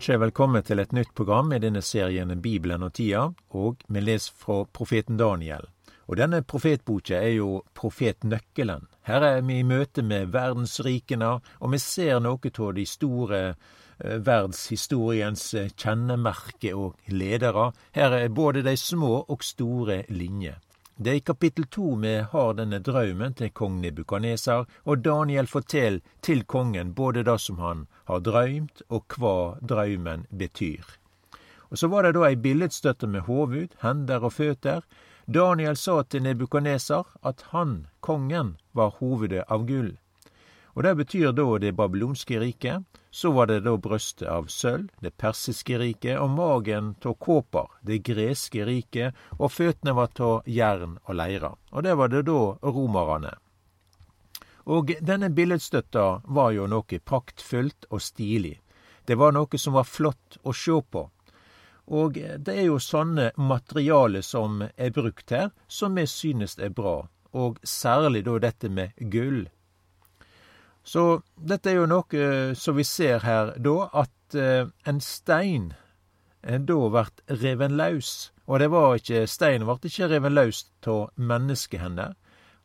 ønsker jeg velkommen til et nytt program i denne serien Bibelen og tida, og vi leser fra profeten Daniel. Og denne profetboka er jo profetnøkkelen. Her er vi i møte med verdensrikene, og vi ser noe av de store eh, verdenshistoriens eh, kjennemerke og ledere. Her er både de små og store linjer. Det er i kapittel to vi har denne drømmen til kong Nebukaneser, og Daniel forteller til kongen både det som han har drømt, og hva drømmen betyr. Og Så var det da ei billedstøtte med hovud, hender og føtter. Daniel sa til Nebukaneser at han, kongen, var hovedet av gull. Og Det betyr da det babylonske riket. Så var det da brøstet av sølv, det persiske riket, og magen av kåper, det greske riket, og føttene var av jern og leire. Og det var det da romerne. Og denne billedstøtta var jo noe praktfullt og stilig. Det var noe som var flott å sjå på. Og det er jo sånne materiale som er brukt her, som vi synes er bra, og særlig da dette med gull. Så dette er jo noe som vi ser her da, at eh, en stein eh, da vert reven løs. Og det var ikke, steinen vart ikke reven løs av menneskehender.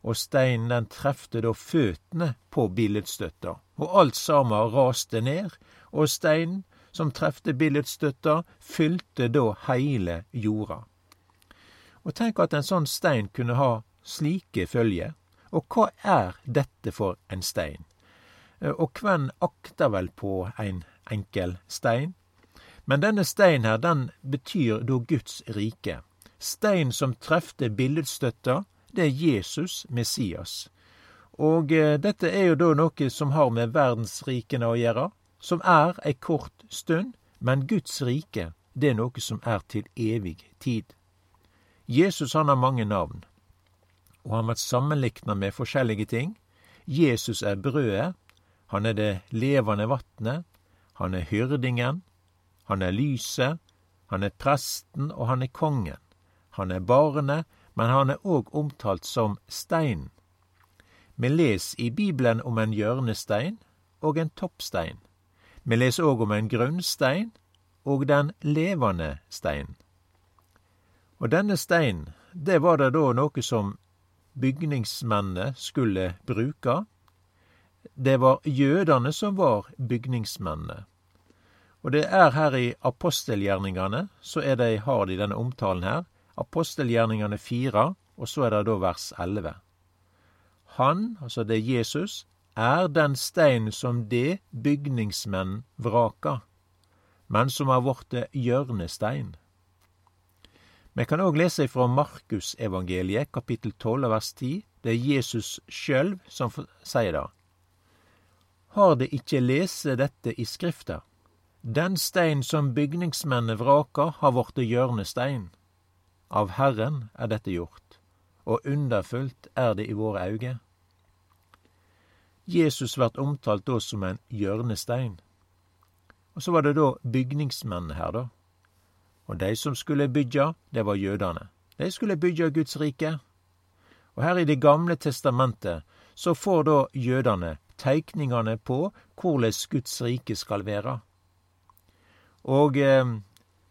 Og steinen den trefte da føttene på billedstøtta. Og alt sammen raste ned, og steinen som trefte billedstøtta, fylte da heile jorda. Og tenk at en sånn stein kunne ha slike følger. Og hva er dette for en stein? Eh, og kven akter vel på ein enkel stein? Men denne steinen her, den betyr da Guds rike. Stein som trefte billedstøtta, det er Jesus, Messias. Og eh, dette er jo da noe som har med verdensrikene å gjøre, som er ei kort stund, men Guds rike, det er noe som er til evig tid. Jesus han har mange navn, og han har vært sammenlikna med forskjellige ting. Jesus er brødet, han er det levende vatnet, han er hyrdingen, han er lyset, han er presten, og han er kongen. Han er barnet, men han er òg omtalt som stein. Vi leser i Bibelen om en hjørnestein og en toppstein. Vi leser òg om en grunnstein og den levende stein. Og denne steinen, det var det da noe som bygningsmennene skulle bruke det var jødene som var bygningsmennene. Og det er her i apostelgjerningene, så er det, har de denne omtalen her. Apostelgjerningene fire, og så er det da vers elleve. Han, altså det er Jesus, er den stein som det bygningsmenn vraka, men som har vorte hjørnestein. Vi kan òg lese fra Markusevangeliet, kapittel 12, vers 10. Det er Jesus sjøl som sier det. Har de ikke lese dette i Skrifta? Den stein som bygningsmennene vraka, har vorte hjørnestein. Av Herren er dette gjort, og underfullt er det i våre auge. Jesus vert omtalt da som en hjørnestein. Og så var det da bygningsmennene her, da. Og de som skulle bygge, det var jødene. De skulle bygge Guds rike. Og her i Det gamle testamentet så får da jødene teikningane på korleis Guds rike skal være. Og eh,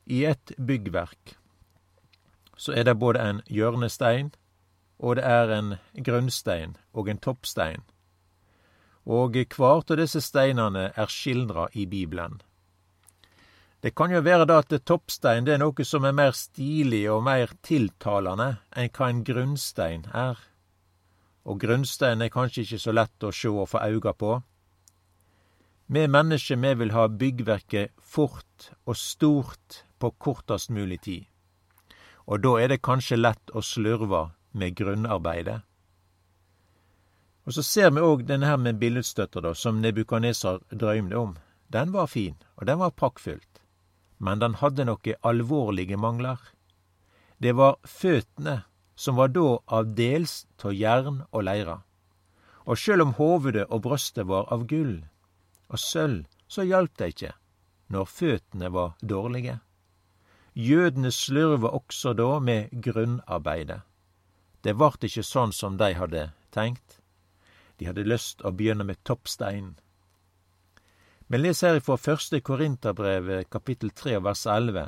i et byggverk så er det både en hjørnestein, og det er en grunnstein og en toppstein. Og hver av disse steinene er skildra i Bibelen. Det kan jo være da at toppstein det er noe som er mer stilig og mer tiltalende enn hva en grunnstein er og grunnsteinen er kanskje ikke så lett å sjå og få auga på. Vi mennesker, vi vil ha byggverket fort og stort på kortest mulig tid. Og da er det kanskje lett å slurve med grunnarbeidet. Og så ser vi òg denne her med billedstøtter, da, som Nebukaneser drømte om. Den var fin, og den var prakkfullt, Men den hadde noen alvorlige mangler. Det var føttene som var da av dels av jern og leire. Og sjøl om hovudet og brøstet var av gull og sølv, så hjalp det ikkje når føttene var dårlige. Jødene slurva også da med grunnarbeidet. Det vart ikkje sånn som dei hadde tenkt. De hadde lyst å begynne med toppsteinen. Men les her ifra første Korinterbrevet kapittel tre vers elleve.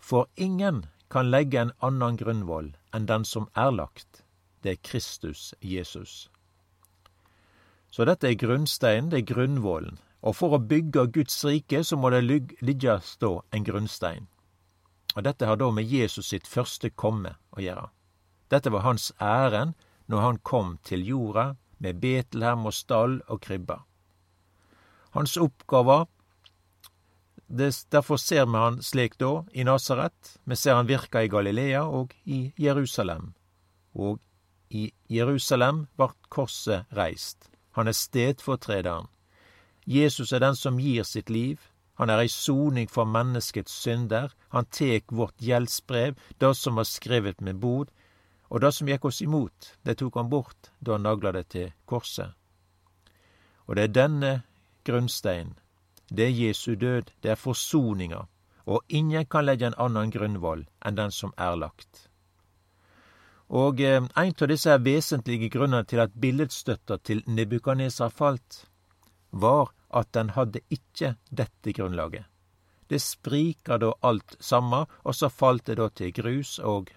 For ingen kan legge en annen grunnvoll enn den som er lagt. Det er Kristus Jesus. Så dette er grunnsteinen, det er grunnvollen. Og for å bygge Guds rike, så må det ligge stå en grunnstein. Og dette har da med Jesus sitt første komme å gjøre. Dette var hans ærend når han kom til jorda med Betlehem og stall og krybber. Hans oppgaver Derfor ser vi han slik da i Nasaret, vi ser han virka i Galilea og i Jerusalem. Og i Jerusalem vart korset reist. Han er stedfortrederen. Jesus er den som gir sitt liv. Han er ei soning for menneskets synder. Han tek vårt gjeldsbrev, det som var skrevet med bod, og det som gikk oss imot, det tok han bort da han nagla det til korset. Og det er denne grunnsteinen det er Jesu død, det er forsoninga, og ingen kan legge en annen grunnvoll enn den som er lagt. Og eh, ein av disse vesentlige grunnene til at billedstøtta til Nebukadnesar falt, var at den hadde ikke dette grunnlaget. Det sprika da alt samme, og så falt det da til grus og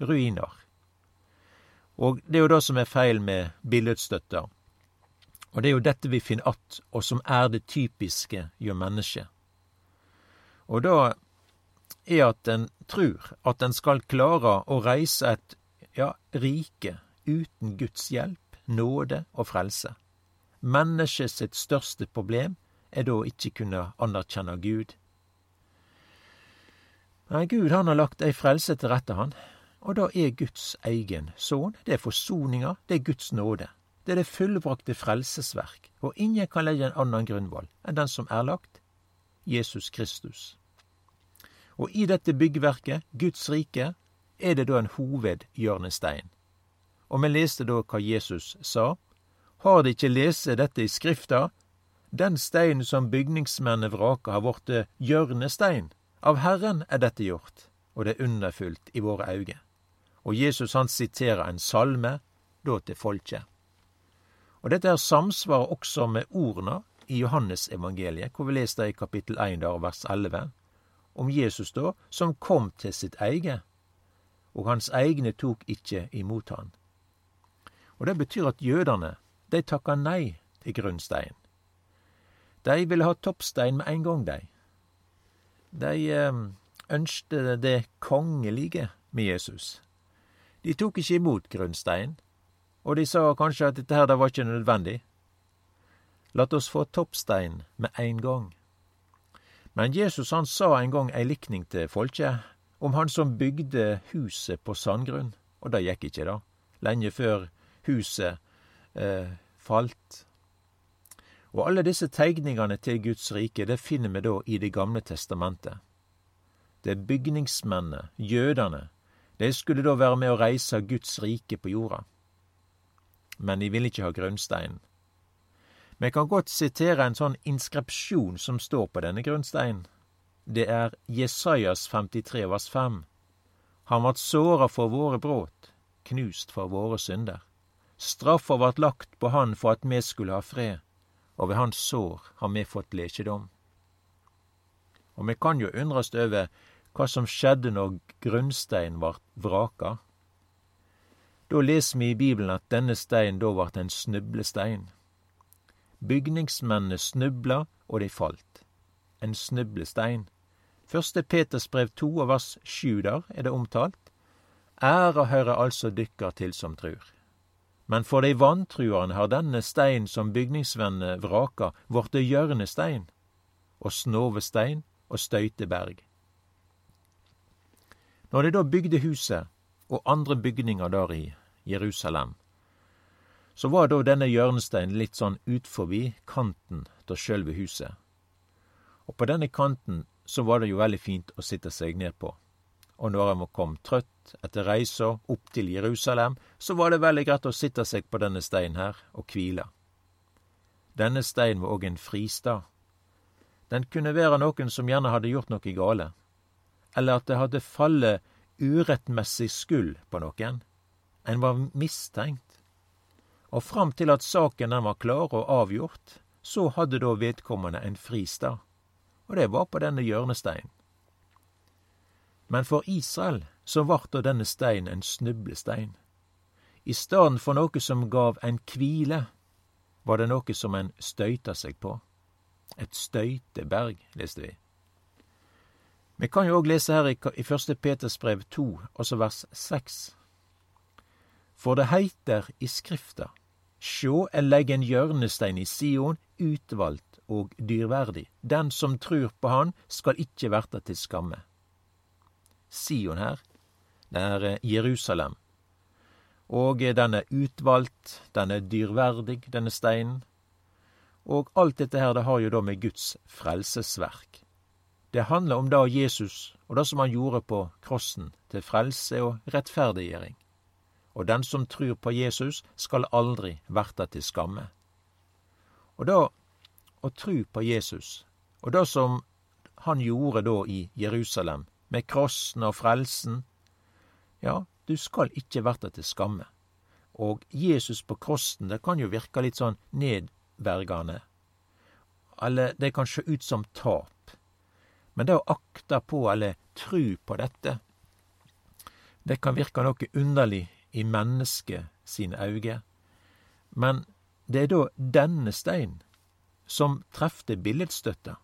ruiner. Og det er jo det som er feil med billedstøtta. Og det er jo dette vi finner att, og som er det typiske jo mennesket. Og da er at en trur at en skal klare å reise et ja, rike uten Guds hjelp, nåde og frelse. Mennesket sitt største problem er da ikke kunne anerkjenne Gud. Nei, Gud han har lagt ei frelse til rette, han, og da er Guds egen sønn. Det er forsoninga, det er Guds nåde. Det er det fullbrakte frelsesverk, og ingen kan legge en annen grunnvoll enn den som er lagt, Jesus Kristus. Og i dette byggverket, Guds rike, er det da en hovedhjørnestein. Og vi leste da hva Jesus sa. Har de ikke lest dette i Skrifta? Den steinen som bygningsmennene vraka, har blitt hjørnestein. Av Herren er dette gjort, og det er underfullt i våre øyne. Og Jesus han siterer en salme, da til folket. Og dette her samsvarer også med ordene i Johannesevangeliet, hvor vi leser i kapittel 1 der, vers 11, om Jesus da, som kom til sitt eget, og hans egne tok ikke imot han. Og det betyr at jødene, de takka nei til grunnstein. De ville ha toppstein med en gang, de. De eh, ønskte det kongelige med Jesus. De tok ikke imot grunnstein, og de sa kanskje at dette her det var ikke nødvendig. Lat oss få toppstein med ein gang. Men Jesus han sa en gang ei likning til folket om han som bygde huset på sandgrunn, og det gikk ikke, da, lenge før huset eh, falt. Og alle disse tegningene til Guds rike, det finner vi da i Det gamle testamentet. Det er bygningsmennene, jødene, de skulle da være med å reise Guds rike på jorda men de vil ikke ha grunnsteinen. Vi kan godt sitere en sånn inskripsjon som står på denne grunnsteinen. Det er Jesajas 53 vers 5. Han vart såra for våre bråt, knust for våre synder. Straffa vart lagt på han for at vi skulle ha fred, og ved hans sår har vi fått lekedom. Og vi kan jo undrast over hva som skjedde når grunnsteinen vart vraka. Da leser vi i Bibelen at denne steinen da vart en snublestein. Bygningsmennene snubla, og de falt. En snublestein. Første Peters brev to og vers sju der er det omtalt. Æra høyrer altså dykkar til som trur. Men for de vantruende har denne stein som bygningsvennene vraka, vorte hjørnestein, og snovestein og støyteberg. Når de da bygde huset, og andre bygninger der i Jerusalem. Så var da denne hjørnesteinen litt sånn ut forbi kanten av sjølve huset. Og på denne kanten så var det jo veldig fint å sitte seg ned på. Og når en kom trøtt etter reisa opp til Jerusalem, så var det veldig greit å sitte seg på denne steinen her og hvile. Denne steinen var òg en fristad. Den kunne være noen som gjerne hadde gjort noe gale, eller at det hadde fallet urettmessig skyld på noen. En var mistenkt. Og fram til at saken den var klar og avgjort, så hadde da vedkommende en fristad, og det var på denne hjørnesteinen. Men for Israel så vart da denne steinen en snublestein. I stedet for noe som gav en hvile, var det noe som en støyta seg på. Et støyteberg, leste vi. Vi kan jo òg lese her i første Peters brev to, også vers seks. For det heiter i Skrifta, Sjå, eg legg en hjørnestein i Sion, utvalgt og dyrverdig. Den som trur på Han, skal ikkje verta til skamme. Sion her, det er eh, Jerusalem. Og den er utvalgt, den er dyrverdig, denne steinen. Og alt dette her, det har jo da med Guds frelsesverk. Det handler om da Jesus og det som han gjorde på krossen, til frelse og rettferdiggjøring. Og den som trur på Jesus, skal aldri verte til skamme. Og da å tru på Jesus, og det som han gjorde da i Jerusalem, med krossen og frelsen, ja, du skal ikkje verte til skamme. Og Jesus på krossen, det kan jo virke litt sånn nedvergande. Eller det kan sjå ut som tap. Men det å akta på eller tru på dette, det kan virke noe underlig i mennesket sine auge. Men det er da denne steinen som trefte billedstøtta.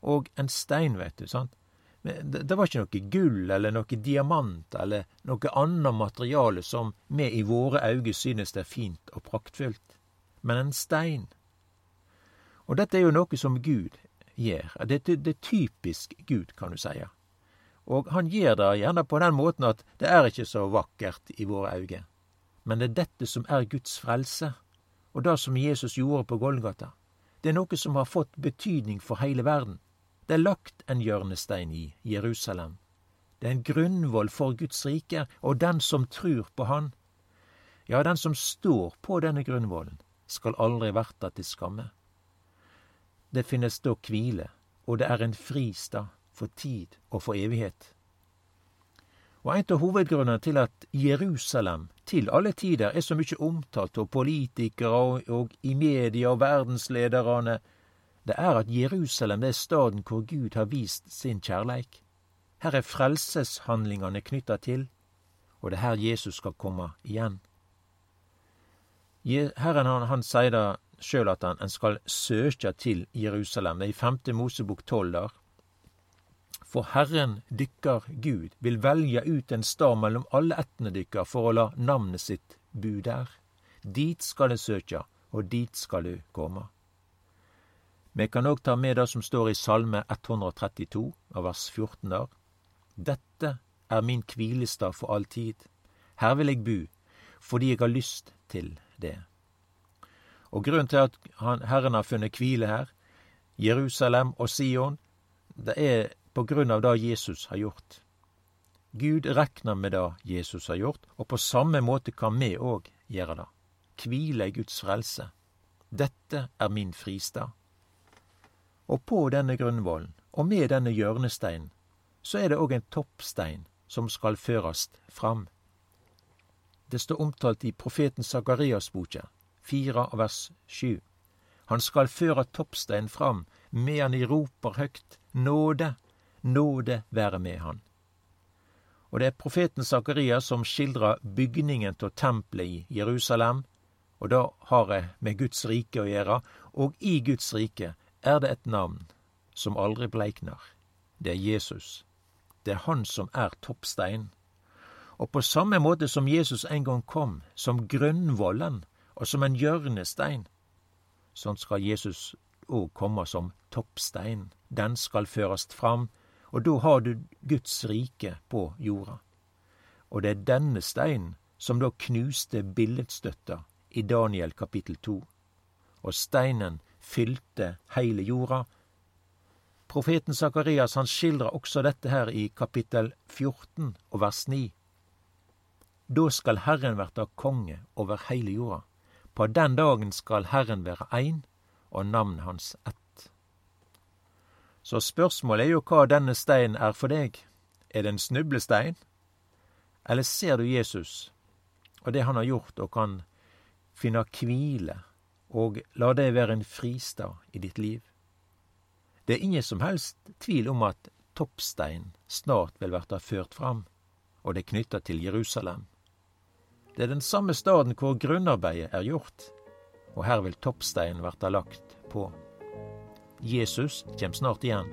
Og en stein, vet du, sant, det var ikke noe gull eller noe diamant eller noe annet materiale som vi i våre øyne synes det er fint og praktfullt, men en stein. Og dette er jo noe som Gud gjør. Det, det, er typisk Gud, kan du si. Og han gjør det gjerne på den måten at det er ikke så vakkert i våre øyne. Men det er dette som er Guds frelse, og det som Jesus gjorde på Golgata. Det er noe som har fått betydning for hele verden. Det er lagt en hjørnestein i Jerusalem. Det er en grunnvoll for Guds rike, og den som trur på Han, ja, den som står på denne grunnvollen, skal aldri verta til skamme. Det finnes da hvile, og det er en fristad for tid og for evighet. Og en av hovedgrunnene til at Jerusalem til alle tider er så mye omtalt av politikere og, i media og verdenslederne, det er at Jerusalem er staden hvor Gud har vist sin kjærleik. Her er frelseshandlingene knytta til, og det er her Jesus skal komme igjen. Herren han, han sier da sjøl at han, en skal søkja til Jerusalem. Det er i femte Mosebok tolv der. For Herren dykkar Gud vil velja ut en stad mellom alle ættene dykkar for å la navnet sitt bu der. Dit skal det søkja, og dit skal du komme. Vi kan òg ta med det som står i Salme 132, av vers 14 der. Dette er min hvilestad for all tid. Her vil jeg bu, fordi jeg har lyst til det. Og grunnen til at Herren har funnet hvile her, Jerusalem og Sion, det er på grunn av det Jesus har gjort. Gud rekner med det Jesus har gjort, og på samme måte kan vi òg gjøre det. Hvile i Guds frelse. Dette er min fristad. Og på denne grunnvollen, og med denne hjørnesteinen, så er det òg en toppstein som skal førast fram. Det står omtalt i profeten Sakarias boka, fire av vers sju. Han skal føre toppsteinen fram, medan de roper høgt, Nåde, nåde være med han. Og det er profeten Zakaria som skildrer bygningen av tempelet i Jerusalem, og da har det med Guds rike å gjøre, og i Guds rike er det et navn som aldri bleiknar. Det er Jesus. Det er han som er toppstein. Og på samme måte som Jesus en gang kom, som grunnvollen og som en hjørnestein, sånn skal Jesus òg komme som toppstein. Den skal førast fram, og da har du Guds rike på jorda. Og det er denne steinen som da knuste billedstøtta i Daniel kapittel to. Og steinen fylte heile jorda. Profeten Sakarias han skildrer også dette her i kapittel 14 og vers 9. Da skal Herren verta konge over heile jorda. På den dagen skal Herren være ein, og navnet hans ett. Så spørsmålet er jo hva denne steinen er for deg. Er det en snublestein? Eller ser du Jesus og det han har gjort, og kan finne hvile og la det være en fristad i ditt liv. Det er ingen som helst tvil om at toppstein snart vil verta ført fram, og det er knytta til Jerusalem. Det er den samme staden hvor grunnarbeidet er gjort, og her vil toppsteinen verta lagt på. Jesus kjem snart igjen.